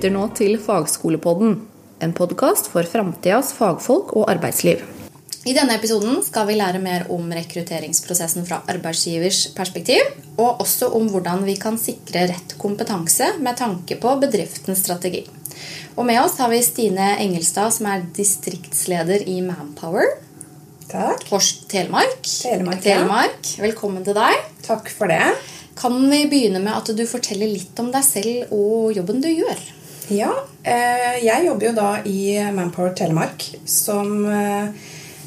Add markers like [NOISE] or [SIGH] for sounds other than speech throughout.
lytter nå til Fagskolepodden, en podkast for framtidas fagfolk og arbeidsliv. I denne episoden skal vi lære mer om rekrutteringsprosessen fra arbeidsgivers perspektiv, og også om hvordan vi kan sikre rett kompetanse med tanke på bedriftens strategi. Og med oss har vi Stine Engelstad, som er distriktsleder i Manpower. Takk. Horst Telemark. Telemark, ja. Telemark. Velkommen til deg. Takk for det. Kan vi begynne med at du forteller litt om deg selv og jobben du gjør? Ja, eh, jeg jobber jo da i Manpower Telemark som eh,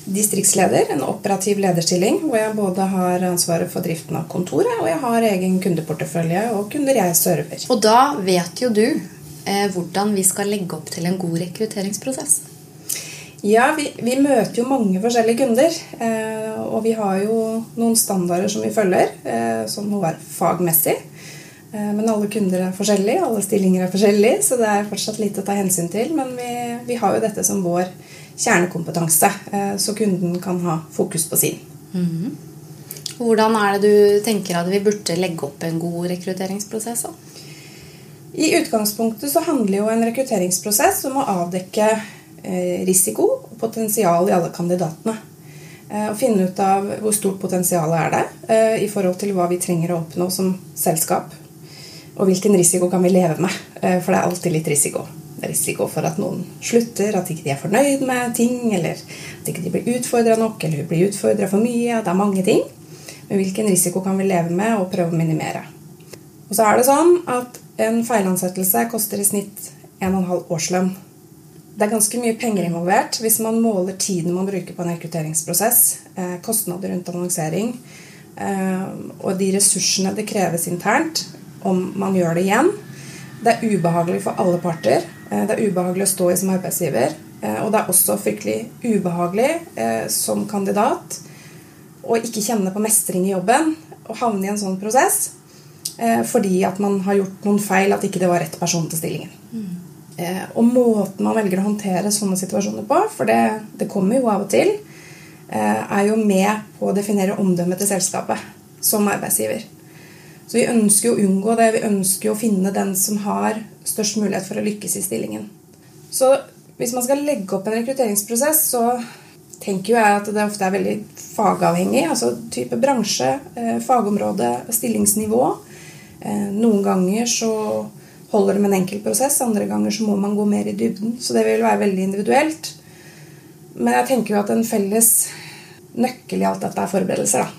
distriktsleder. En operativ lederstilling hvor jeg både har ansvaret for driften av kontoret, og jeg har egen kundeportefølje og kunder jeg server. Og da vet jo du eh, hvordan vi skal legge opp til en god rekrutteringsprosess. Ja, vi, vi møter jo mange forskjellige kunder. Eh, og vi har jo noen standarder som vi følger, eh, som må være fagmessig. Eh, men alle kunder er forskjellige, alle stillinger er forskjellige, så det er fortsatt litt å ta hensyn til. Men vi, vi har jo dette som vår kjernekompetanse, eh, så kunden kan ha fokus på sin. Hvordan er det du tenker at vi burde legge opp en god rekrutteringsprosess? da? I utgangspunktet så handler jo en rekrutteringsprosess om å avdekke eh, risiko og potensial i alle kandidatene. Og finne ut av hvor stort potensialet er det i forhold til hva vi trenger å oppnå som selskap. Og hvilken risiko kan vi leve med, eh, for det er alltid litt risiko. Risiko for at noen slutter, at ikke de er fornøyd med ting, eller at ikke de blir utfordra nok, eller blir utfordra for mye. Det er mange ting. Men hvilken risiko kan vi leve med og prøve å minimere? Og så er det sånn at en feilansettelse koster i snitt 1,5 årslønn. Det er ganske mye penger involvert hvis man måler tiden man bruker på en rekrutteringsprosess, eh, kostnader rundt annonsering eh, og de ressursene det kreves internt om man gjør det igjen. Det er ubehagelig for alle parter. Eh, det er ubehagelig å stå i som arbeidsgiver. eh, Og det er også fryktelig ubehagelig eh, som kandidat å ikke kjenne på mestring i jobben og havne i en sånn prosess fordi at man har gjort noen feil, at ikke det var rett person til stillingen. Mm. og måten man velger å håndtere sånne situasjoner på, for det, det kommer jo av og til, er jo med på å definere omdømmet til selskapet som arbeidsgiver. Så vi ønsker å unngå det. Vi ønsker å finne den som har størst mulighet for å lykkes i stillingen. Så hvis man skal legge opp en rekrutteringsprosess, så tenker jo jeg at det ofte er veldig fagavhengig. Altså type bransje, eh, fagområde, stillingsnivå. Eh, Noen ganger så holder det med en enkel prosess, andre ganger så må man gå mer i dybden. Så det vil være veldig individuelt. Men jeg tenker jo at en felles nøkkel i alt dette er forberedelser. da.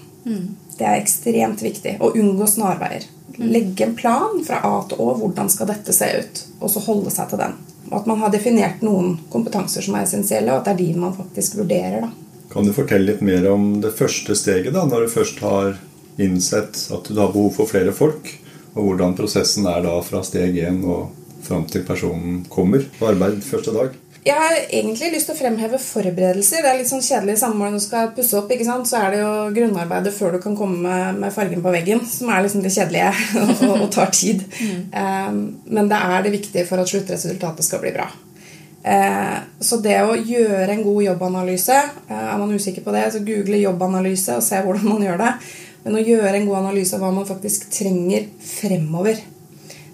Det er ekstremt viktig. Å unngå snarveier. Legge en plan fra A til Å. Hvordan skal dette se ut? Og så holde seg til den. Og at man har definert noen kompetanser som er essensielle, og at det er de man faktisk vurderer. da. Kan du fortelle litt mer om det første steget, da, når du først har innsett at du har behov for flere folk, og hvordan prosessen er da fra steg én og fram til personen kommer på arbeid første dag? Jeg har egentlig lyst til å fremheve forberedelser. Det er litt sånn kjedelig samme når du skal pusse opp. ikke sant? Så er det jo grunnarbeidet før du kan komme med, med fargen på veggen, som er liksom det kjedelige [LAUGHS] og, og, tar tid. Um, men det er det viktige for at sluttresultatet skal bli bra. Uh, så det å gjøre en god jobbanalyse uh, Er man usikker på det, så google jobbanalyse og se hvordan man gjør det. Men å gjøre en god analyse av hva man faktisk trenger fremover.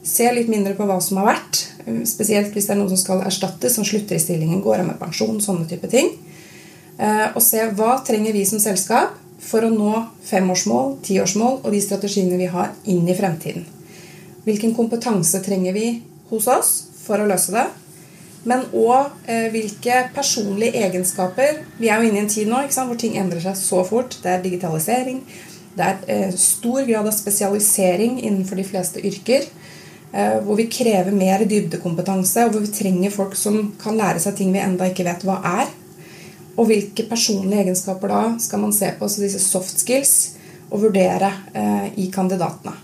Se litt mindre på hva som har vært, spesielt hvis det er noen som skal erstattes, som slutter i stillingen, går av med pensjon, sånne type ting. Eh, Og se hva trenger vi som selskap for å nå femårsmål, tiårsmål og de strategiene vi har inn i fremtiden. Hvilken kompetanse trenger vi hos oss for å løse det? Men òg eh, hvilke personlige egenskaper Vi er jo inne i en tid nå hvor ting endrer seg så fort. Det er digitalisering. Det er eh, stor grad av spesialisering innenfor de fleste yrker. Eh, hvor vi krever mer dybdekompetanse, og hvor vi trenger folk som kan lære seg ting vi enda ikke vet hva er. Og hvilke personlige egenskaper da skal man se på, så disse soft skills, og vurdere eh, i kandidatene.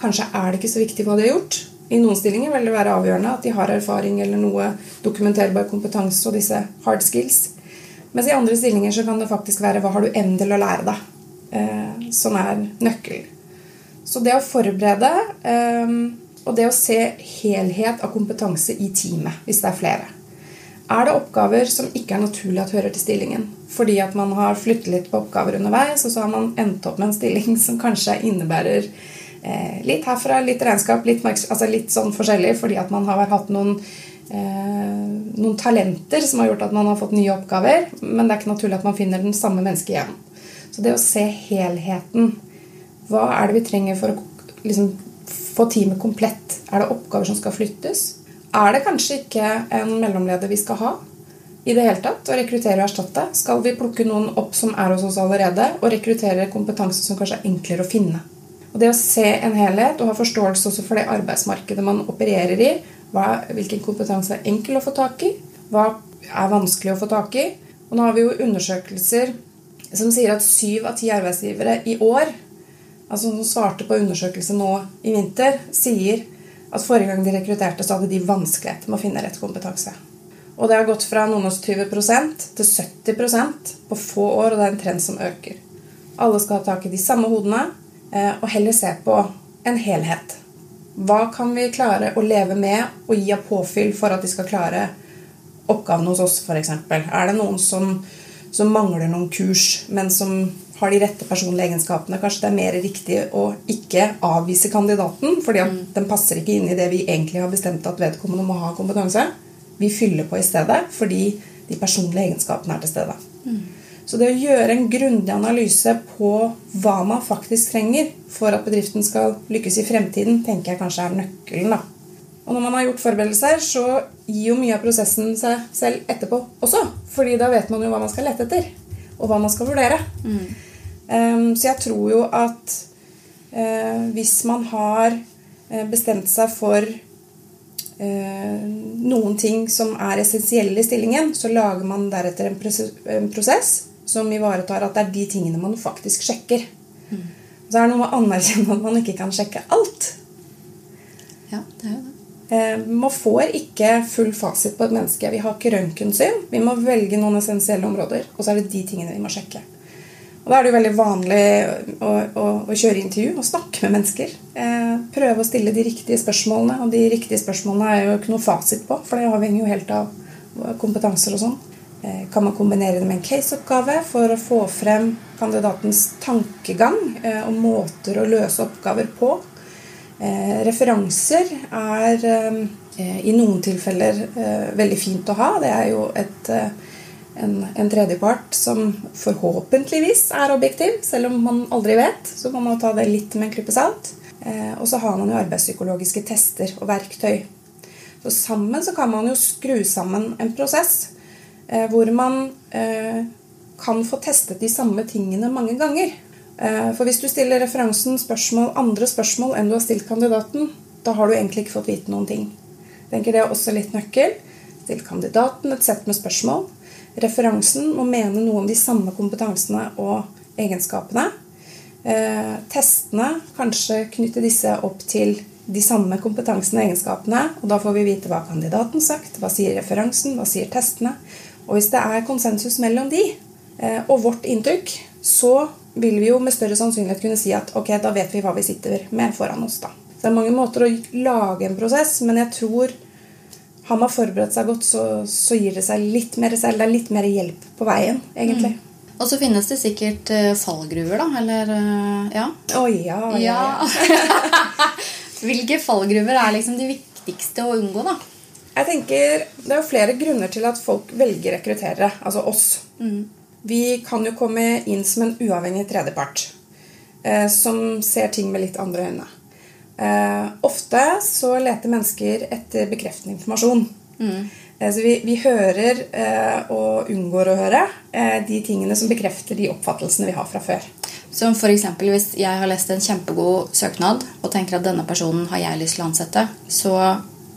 Kanskje er det ikke så viktig hva de har gjort. I noen stillinger vil det være avgjørende at de har erfaring eller noe dokumenterbar kompetanse og disse hard skills. Mens i andre stillinger så kan det faktisk være hva har du evnen til å lære deg, eh, som er nøkkelen. Så det å forberede og det å se helhet av kompetanse i teamet, hvis det er flere. Er det oppgaver som ikke er naturlig at hører til stillingen? Fordi at man har flyttet litt på oppgaver underveis, og så har man endt opp med en stilling som kanskje innebærer eh, litt herfra, litt regnskap, litt, altså litt sånn forskjellig fordi at man har hatt noen, eh, noen talenter som har gjort at man har fått nye oppgaver. Men det er ikke naturlig at man finner den samme mennesket igjen. Så det å se helheten Hva er det vi trenger for å liksom, få teamet komplett? Er det oppgaver som skal flyttes? Er det kanskje ikke en mellomleder vi skal ha? i det hele tatt å rekruttere og erstatte? Skal vi plukke noen opp som er hos oss allerede, og rekruttere kompetanse som kanskje er enklere å finne? Og Det å se en helhet og ha forståelse også for det arbeidsmarkedet man opererer i, hva, hvilken kompetanse er enkel å få tak i, hva er vanskelig å få tak i. Og nå har vi jo undersøkelser som sier at syv av ti arbeidsgivere i år, altså som svarte på undersøkelse nå i vinter, sier at forrige gang de rekrutterte, så hadde de vanskeligheter med å finne rett kompetanse. Og det har gått fra noen og 20 til 70% på få år, og det er en trend som øker. Alle skal ha tak i de samme hodene eh, og heller se på en helhet. Hva kan vi klare å leve med og gi av påfyll for at de skal klare oppgaven hos oss, f.eks.? Er det noen som, som, mangler noen kurs, men som har de rette personlige egenskapene? Kanskje det er mer riktig å ikke avvise kandidaten, fordi mm. den passer ikke inn i det vi egentlig har bestemt at vedkommende må ha kompetanse. Vi fyller på i stedet fordi de personlige egenskapene er til stede. Mm. Så det å gjøre en grundig analyse på hva man faktisk trenger for at bedriften skal lykkes i fremtiden, tenker jeg kanskje er nøkkelen. da. Og når man har gjort forberedelser, så gir jo mye av prosessen seg selv etterpå også. Fordi da vet man jo hva man skal lete etter, og hva man skal vurdere. Mm. Um, så jeg tror jo at uh, hvis man har uh, bestemt seg for uh, noen ting som er essensielle i stillingen, så lager man deretter en, prosess som ivaretar at det er de tingene man faktisk sjekker. Mm. Så er det noe med å anerkjenne at man ikke kan sjekke alt. Ja, det er jo det. Eh, man får ikke full fasit på et menneske. Vi har ikke røntgensyn. Vi må velge noen essensielle områder, og så er det de tingene vi må sjekke. Og Da er det jo veldig vanlig å, å, å kjøre intervju og snakke med mennesker. Eh, prøve å stille de riktige spørsmålene. Og de riktige spørsmålene er jo ikke noe fasit på, for det avhenger jo helt av kompetanser og sånn. Eh, kan man kombinere det med en caseoppgave for å få frem kandidatens tankegang eh, og måter å løse oppgaver på. Eh, referanser er i noen tilfeller veldig fint å ha. Det er jo et, en, en tredjepart som forhåpentligvis er objektiv, selv om man aldri vet. Så man må ta det litt med en klype salt. Og så har man jo arbeidspsykologiske tester og verktøy. Så sammen så kan man jo skru sammen en prosess Eh, hvor man eh, kan få testet de samme tingene mange ganger. Eh, for hvis du stiller referansen spørsmål, andre spørsmål enn du har stilt kandidaten, da har du egentlig ikke fått vite noen ting. Jeg tenker Det er også litt nøkkel. Still kandidaten et sett med spørsmål. Referansen må mene noe om de samme kompetansene og egenskapene. Eh, testene kanskje knytte disse opp til de samme kompetansene og egenskapene. Og da får vi vite hva kandidaten sagt, hva sier referansen, hva sier testene. Og hvis det er konsensus mellom de eh, og vårt inntrykk, så vil vi jo med større sannsynlighet kunne si at ok, da vet vi hva vi sitter med foran oss. da. Så det er mange måter å lage en prosess, men jeg tror har man forberedt seg godt, så, så gir det seg litt mer selv. Det er litt mer hjelp på veien, egentlig. Mm. Og så finnes det sikkert uh, fallgruver, da? Eller uh, ja? Å oh, ja, ja. ja. [LAUGHS] Hvilke fallgruver er liksom de viktigste å unngå, da? Jeg tenker Det er jo flere grunner til at folk velger rekrutterere, altså oss. Mm. Vi kan jo komme inn som en uavhengig tredjepart eh, som ser ting med litt andre øyne. Eh, ofte så leter mennesker etter bekreftende informasjon. Mm. Eh, så vi, vi hører eh, og unngår å høre eh, de tingene som bekrefter de oppfattelsene vi har fra før. Som f.eks. hvis jeg har lest en kjempegod søknad og tenker at denne personen har jeg lyst til å ansette, så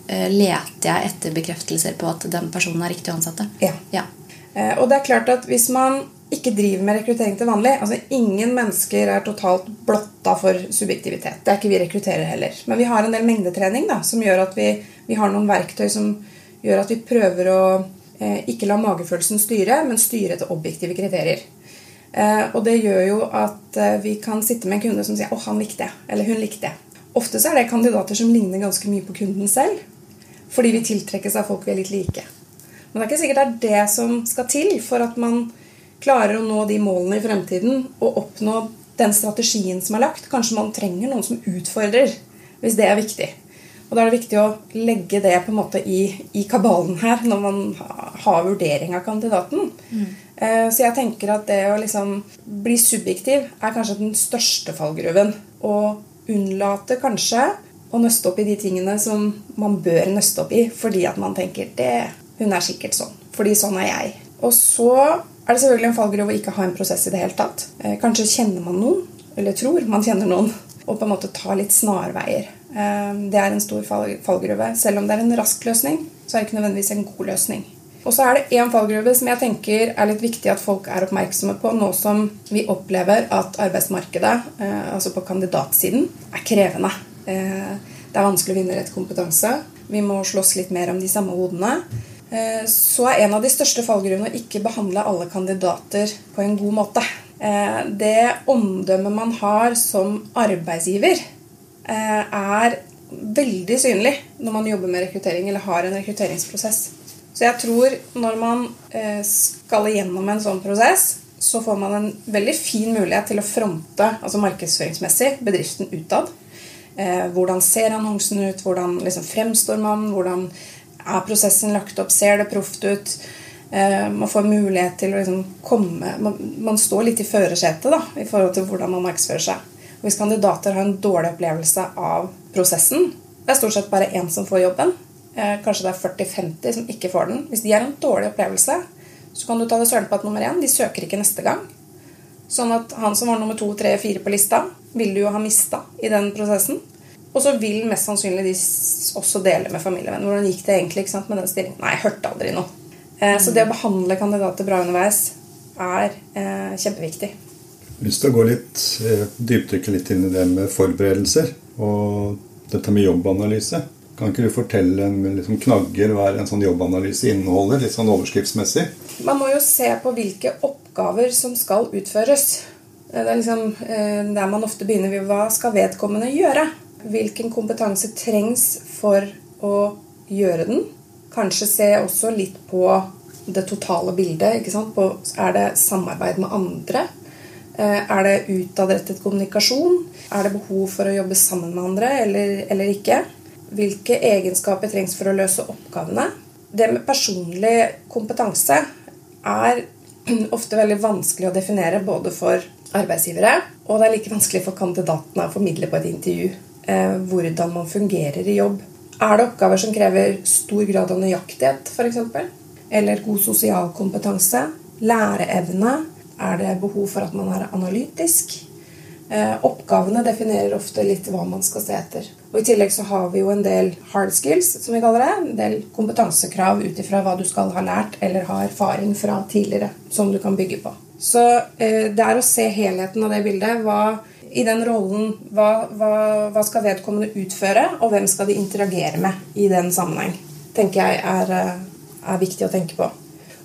leter jeg etter bekreftelser på at den personen er riktig å ansette. Ja. ja. Eh, og det er klart at hvis man ikke driver med rekruttering til vanlig altså Ingen mennesker er totalt blotta for subjektivitet. Det er ikke vi rekrutterer heller. Men vi har en del mengdetrening da, som gjør at vi, vi har noen verktøy som gjør at vi prøver å eh, ikke la magefølelsen styre, men styre etter objektive kriterier. Eh, og det gjør jo at eh, vi kan sitte med en kunde som sier 'Å, han likte jeg', eller 'hun likte jeg'. Ofte så er det kandidater som ligner ganske mye på kunden selv. Fordi vi tiltrekkes av folk vi er litt like. Men det er ikke sikkert det er det som skal til for at man klarer å nå de målene i fremtiden og oppnå den strategien som er lagt. Kanskje man trenger noen som utfordrer, hvis det er viktig. Og Da er det viktig å legge det på en måte i, i kabalen her når man har vurdering av kandidaten. Mm. Så jeg tenker at det å liksom bli subjektiv er kanskje den største fallgruven. Og unnlate kanskje å nøste opp i de tingene som man bør nøste opp i fordi at man tenker det, hun er sikkert sånn. Fordi sånn er jeg. Og så er det selvfølgelig en fallgruve å ikke ha en prosess i det hele tatt. Eh, kanskje kjenner man noen, eller tror man kjenner noen, og på en måte tar litt snarveier. Eh, det er en stor fallgruve. Selv om det er en rask løsning, så er det ikke nødvendigvis en god løsning. Og så er det én fallgruve som jeg tenker er litt viktig at folk er oppmerksomme på nå som vi opplever at arbeidsmarkedet, eh, altså på kandidatsiden, er krevende. Det er vanskelig å vinne rett kompetanse. Vi må slåss litt mer om de samme hodene. Så er en av de største fallgruvene å ikke behandle alle kandidater på en god måte. Det omdømmet man har som arbeidsgiver, er veldig synlig når man jobber med rekruttering eller har en rekrutteringsprosess. Så jeg tror når man eh, skal igjennom en sånn prosess, så får man en veldig fin mulighet til å fronte altså markedsføringsmessig bedriften utad. Eh, hvordan ser annonsen ut? Hvordan liksom fremstår man? Hvordan er prosessen lagt opp? Ser det proft ut? Eh, man får mulighet til å liksom komme man, står litt i førersetet i forhold til hvordan man markedsfører seg. Og hvis kandidater har en dårlig opplevelse av prosessen Det er stort sett bare én som får jobben. Eh, kanskje det er 40-50 som ikke får den. Hvis de har en dårlig opplevelse, så kan du ta det søren på at nummer én de søker ikke neste gang. Sånn at han som var nummer to, tre, fire på lista, vil du jo ha mista i den prosessen. Og så vil mest sannsynlig de også dele med familievenn. Hvordan gikk det egentlig sant, med den stillingen? Nei, jeg hørte aldri noe. Eh, så det å behandle kandidater bra underveis er eh, kjempeviktig. Hvis du går litt eh, dypdykke litt inn i det med forberedelser og dette med jobbanalyse. Kan ikke du fortelle med liksom, knagger hva en sånn jobbanalyse inneholder? litt sånn overskriftsmessig? Man må jo se på hvilke oppgaver som skal utføres. Det er liksom eh, der man ofte begynner ved hva skal vedkommende gjøre? Hvilken kompetanse trengs for å gjøre den? Kanskje se også litt på det totale bildet. På, er det samarbeid med andre? Eh, er det utadrettet kommunikasjon? Er det behov for å jobbe sammen med andre eller, eller ikke? hvilke egenskaper trengs for å løse oppgavene. Det med personlig kompetanse er [CLEARS THROAT] ofte veldig vanskelig å definere både for arbeidsgivere, og det er like vanskelig for kandidatene å formidle på et intervju eh, hvordan man fungerer i jobb. Er det oppgaver som krever stor grad av nøyaktighet, f.eks.? Eller god sosial kompetanse? Læreevne? Er det behov for at man er analytisk? Eh, oppgavene definerer ofte litt hva man skal se etter. Og I tillegg så har vi jo en del hard skills, som vi kaller det. En del kompetansekrav ut ifra hva du skal ha lært eller ha erfaring fra tidligere, som du kan bygge på. Så eh, det er å se helheten av det bildet. Hva, I den rollen hva, hva, hva, skal vedkommende utføre, og hvem skal de interagere med i den sammenheng? tenker jeg er, eh, er viktig å tenke på.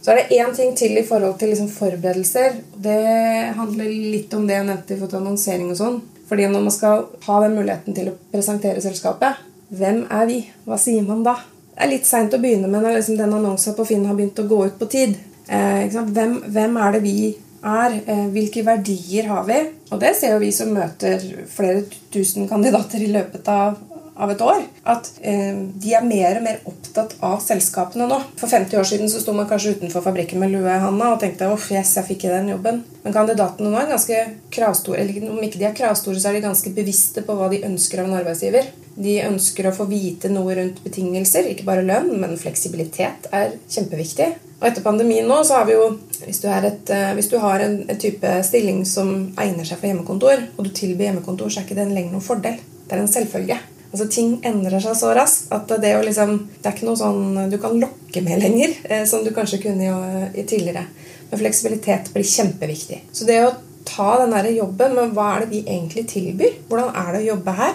Så er det én ting til i forhold til liksom forberedelser. Det handler litt om det jeg nevnte til annonsering og sånn. Fordi når man skal ha den muligheten til å presentere selskapet, hvem er vi? Hva sier man da? Det er litt seint å begynne med når liksom den annonsen på Finn har begynt å gå ut på tid. Eh, hvem, hvem, er det vi er? Eh, hvilke verdier har vi? Og det ser jo vi som møter flere tusen kandidater i løpet av av et år. At eh, de er mer og mer opptatt av selskapene nå. For 50 år siden så sto man kanskje utenfor fabrikken med lue i handa og tenkte uff, yes, jeg fikk ikke den jobben. Men kandidatene nå er ganske kravstore. Eller om ikke de er kravstore, så er de ganske bevisste på hva de ønsker av en arbeidsgiver. De ønsker å få vite noe rundt betingelser, ikke bare lønn, men fleksibilitet er kjempeviktig. Og etter pandemien nå så har vi jo Hvis du, et, eh, hvis du har en, en, type stilling som egner seg for hjemmekontor, og du tilbyr hjemmekontor, så er ikke det lenger noen fordel. Det er en selvfølge. Altså Ting endrer seg så raskt at det, liksom, det er ikke noe sånn du kan lokke med lenger, [LAUGHS] eh, som du kanskje kunne i, tidligere. Men fleksibilitet blir kjempeviktig. Så det å ta den der jobben men hva er det vi egentlig tilbyr, hvordan er det å jobbe her,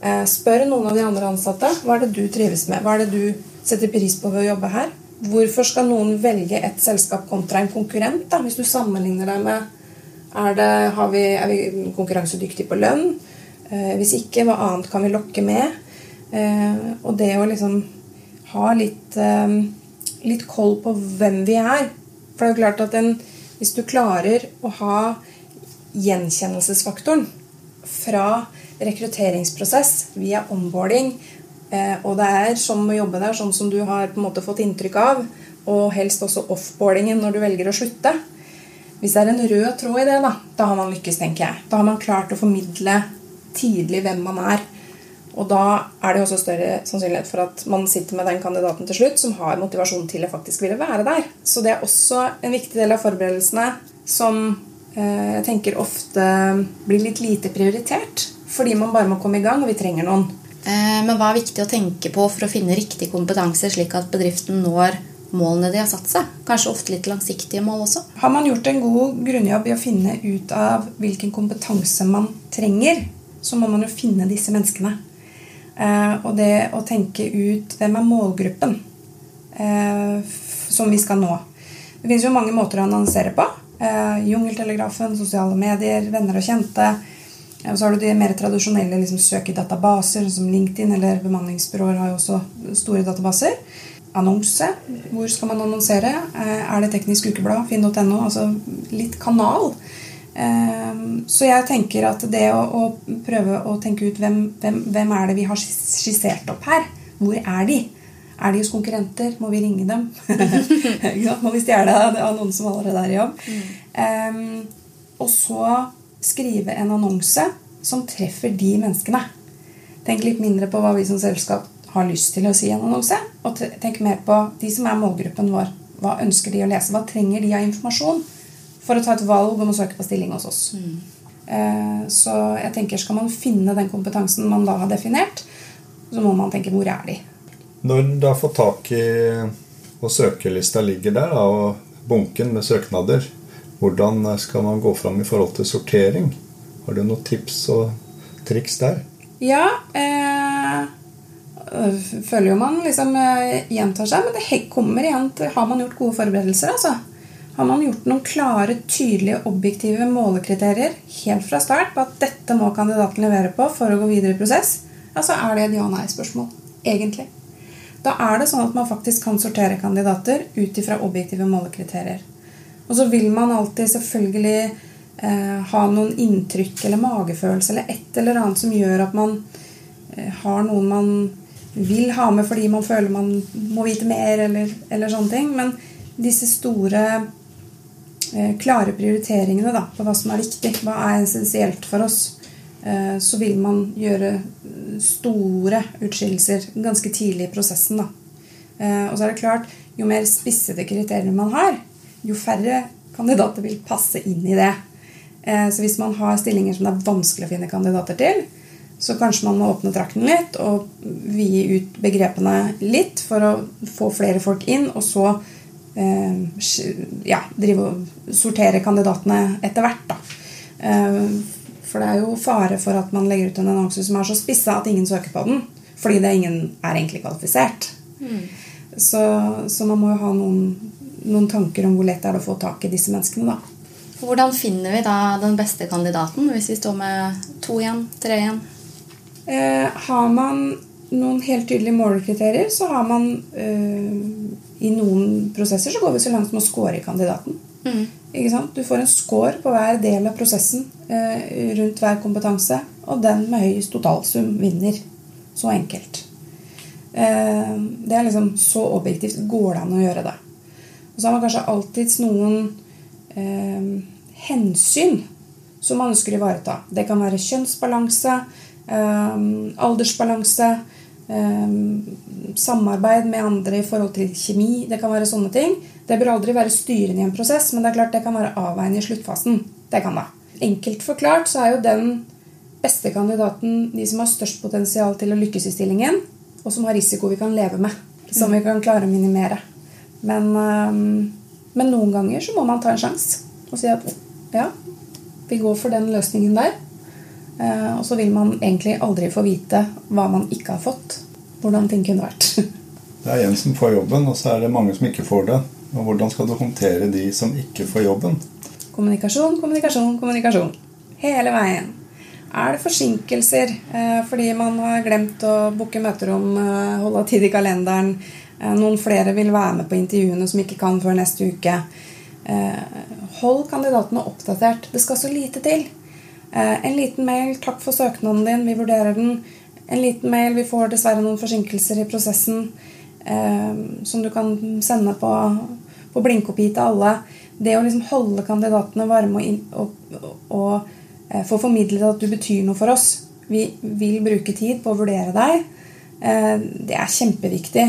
eh, spør noen av de andre ansatte hva er det du trives med, hva er det du setter pris på ved å jobbe her. Hvorfor skal noen velge et selskap kontra en konkurrent? da, Hvis du sammenligner deg med er, det, vi, er vi konkurransedyktige på lønn? Eh, hvis ikke, hva annet kan vi lokke med? Eh, og det å liksom ha litt, eh, litt koll på hvem vi er For det er jo klart at en, hvis du klarer å ha gjenkjennelsesfaktoren fra rekrutteringsprosess via onboarding, og det er sånn å jobbe der, sånn som du har på en måte fått inntrykk av, og helst også offboardingen når du velger å slutte. Hvis det er en rød tråd i det, da, da har man lykkes, tenker jeg. Da har man klart å formidle tidlig hvem man er. Og da er det også større sannsynlighet for at man sitter med den kandidaten til slutt som har motivasjon til å faktisk ville være der. Så det er også en viktig del av forberedelsene som eh, jeg tenker ofte blir litt lite prioritert. Fordi man bare må komme i gang, og vi trenger noen. Eh, men hva er viktig å tenke på for å finne riktig kompetanse, slik at bedriften når målene de har satt seg? Kanskje ofte litt langsiktige mål også? Har man gjort en god grunnjobb i å finne ut av hvilken kompetanse man trenger, så må man jo finne disse menneskene. Eh, og det å tenke ut hvem er målgruppen eh, som vi skal nå. Det finnes jo mange måter å annonsere på. Eh, Jungeltelegrafen, sosiale medier, venner og kjente. Og så har du de mer tradisjonelle liksom, søkedatabaser, som LinkedIn eller bemanningsbyråer har jo også store databaser. Annonse. Hvor skal man annonsere? Er det Teknisk Ukeblad? Finn.no? Altså litt kanal. Ehm, så jeg tenker at det å, å prøve å tenke ut hvem, hvem, hvem, er det vi har skissert opp her? Hvor er de? Er de hos konkurrenter? Må vi ringe dem? [LAUGHS] Må vi stjele av noen som allerede er i jobb? Mm. Um, og så skrive en annonse som treffer de menneskene. Tenk litt mindre på hva vi som selskap har lyst til å si i en annonse. Og tenk mer på de som er målgruppen vår. Hva ønsker de å lese? Hva trenger de av informasjon? For å ta et valg om å søke på stilling hos oss. Mm. Eh, så jeg tenker skal man finne den kompetansen man da har definert, så må man tenke hvor er de? Når du har fått tak i og søkelista ligger der, og bunken med søknader, hvordan skal man gå fram i forhold til sortering? Har du noen tips og triks der? Ja eh, Føler jo man liksom eh, gjentar seg, men det kommer igjen til Har man gjort gode forberedelser, altså? Har man gjort noen klare, tydelige, objektive målekriterier helt fra start på at dette må kandidaten levere på for å gå videre i prosess, ja, så er det et ja-nei-spørsmål. Egentlig. Da er det sånn at man faktisk kan sortere kandidater ut ifra objektive målekriterier. Og så vil man alltid selvfølgelig eh, ha noen inntrykk eller magefølelse eller et eller annet som gjør at man eh, har noen man vil ha med fordi man føler man må vite mer, eller, eller sånne ting. Men disse store klare prioriteringene da, på hva som er viktig, hva er essensielt for oss, eh, så vil man gjøre store utskillelser ganske tidlig i prosessen. Da. Eh, og så er det klart, jo mer spissede kriterier man har, jo færre kandidater vil passe inn i det. Så hvis man har stillinger som det er vanskelig å finne kandidater til, så kanskje man må åpne trakten litt og vide ut begrepene litt for å få flere folk inn, og så Eh, ja, drive og sortere kandidatene etter hvert. Da. Eh, for det er jo fare for at man legger ut en annonse som er så spissa at ingen søker på den. Fordi det ingen er egentlig kvalifisert. Mm. Så, så, man må jo ha noen, noen, tanker om hvor lett det er å få tak i disse menneskene. da. Hvordan finner vi da den beste kandidaten hvis vi står med to igjen, tre igjen? Eh, har man noen helt tydelige målekriterier, så har man øh, I noen prosesser så går vi så langt som å score kandidaten. Mm. Du får en score på hver del av prosessen øh, rundt hver kompetanse. Og den med høyest totalsum vinner. Så enkelt. Eh, det er liksom Så objektivt går det an å gjøre det. Og så har man kanskje alltids noen øh, hensyn som man ønsker å ivareta. Det kan være kjønnsbalanse, aldersbalanse, samarbeid med andre i forhold til kjemi. Det kan være sånne ting. Det bør aldri være styrende i en prosess, men det er klart det kan være avveiende i sluttfasen. Det kan det. Enkelt forklart så er jo den beste kandidaten de som har størst potensial til å lykkes i stillingen, og som har risiko vi kan leve med. Som vi kan klare å minimere. Men, ehm, men noen ganger så må man ta en sjanse og si at ja, vi går for den løsningen der. Eh, og så vil man egentlig aldri få vite hva man ikke har fått. Hvordan ting kunne vært. [LAUGHS] Det er en som får jobben, og så er det mange som ikke får det. Og Hvordan skal du håndtere de som ikke får jobben? Kommunikasjon, kommunikasjon, kommunikasjon. Hele veien. Er det forsinkelser eh, fordi man har glemt å booke møterom, eh, holde tid i kalenderen, noen flere vil være med på intervjuene som ikke kan før neste uke, hold kandidatene oppdatert. Det skal så lite til. Eh, en liten mail 'Takk for søknaden din. Vi vurderer den.' En liten mail 'Vi får dessverre noen forsinkelser i prosessen.' Eh, som du kan sende på, på blinkopi til alle. Det å liksom holde kandidatene varme og, og, og, eh, få formidlet at du betyr noe for oss. Vi vil bruke tid på å vurdere deg. Det er kjempeviktig.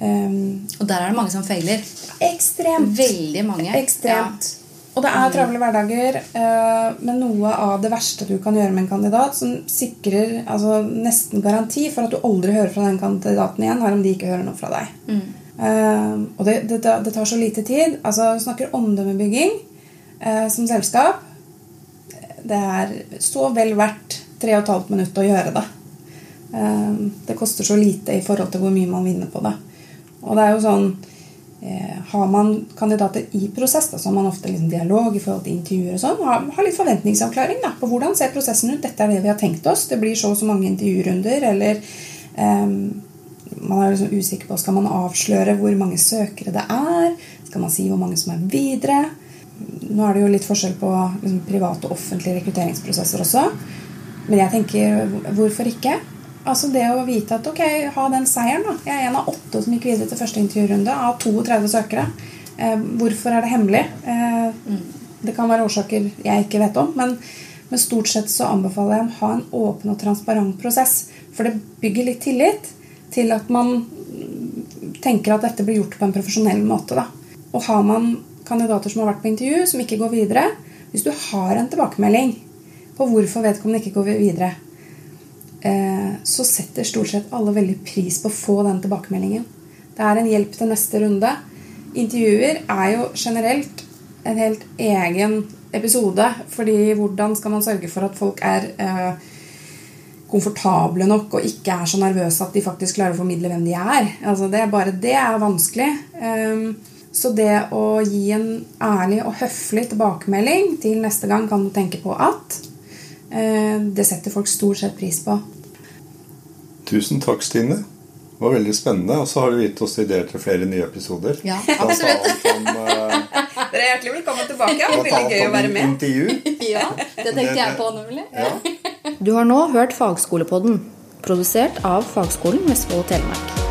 Og der er det mange som feiler. Ekstremt. Veldig mange. Ekstremt. Ja. Og det er travle hverdager, uh, men noe av det verste du kan gjøre med en kandidat, som sikrer altså, nesten garanti for at du aldri hører fra den kandidaten igjen, er om de ikke hører noe fra deg. Mm. Uh, og det, det, det, tar så lite tid. Altså, Du snakker omdømmebygging uh, som selskap. Det er så vel verdt tre og et halvt minutt å gjøre det. Det koster så lite i forhold til hvor mye man vinner på det. Og det er jo sånn eh, Har man kandidater i prosess, da, så har man ofte liksom dialog i forhold til intervjuer og sånn. Har, har litt forventningsavklaring da, på hvordan ser prosessen ut. Dette er det vi har tenkt oss. Det blir så og så mange intervjurunder. Eller eh, man er liksom usikker på skal man avsløre hvor mange søkere det er. Skal man si hvor mange som er videre? Nå er det jo litt forskjell på liksom, private og offentlige rekrutteringsprosesser også. Men jeg tenker hvorfor ikke? Altså det å vite at ok, ha den seieren. da. Jeg er en av åtte som gikk videre til første intervjurunde av 32 søkere. Eh, hvorfor er det hemmelig? Eh. Det kan være årsaker jeg ikke vet om. Men, men, stort sett så anbefaler jeg å ha en åpen og transparent prosess. For det bygger litt tillit til at man tenker at dette blir gjort på en profesjonell måte. da. Og har man kandidater som har vært på intervju, som ikke går videre Hvis du har en tilbakemelding på hvorfor vedkommende ikke går videre, så setter stort sett alle veldig pris på å få den tilbakemeldingen. Det er en hjelp til neste runde. Intervjuer er jo generelt en helt egen episode. fordi hvordan skal man sørge for at folk er eh, komfortable nok og ikke er så nervøse at de faktisk klarer å formidle hvem de er. Altså det, bare det er vanskelig. Um, så det å gi en ærlig og høflig tilbakemelding til neste gang kan du tenke på at uh, det setter folk stort sett pris på. Tusen takk, Stine. Det var veldig spennende. Og så har du gitt oss ideer til flere nye episoder. Ja, absolutt. Om, uh, [LAUGHS] Dere er hjertelig velkommen tilbake. Det var veldig gøy å være med. Intervju. [LAUGHS] ja, det tenkte jeg på nemlig. Ja. [LAUGHS] Du har nå hørt Fagskolepodden, produsert av Fagskolen Vestfold og Telemark.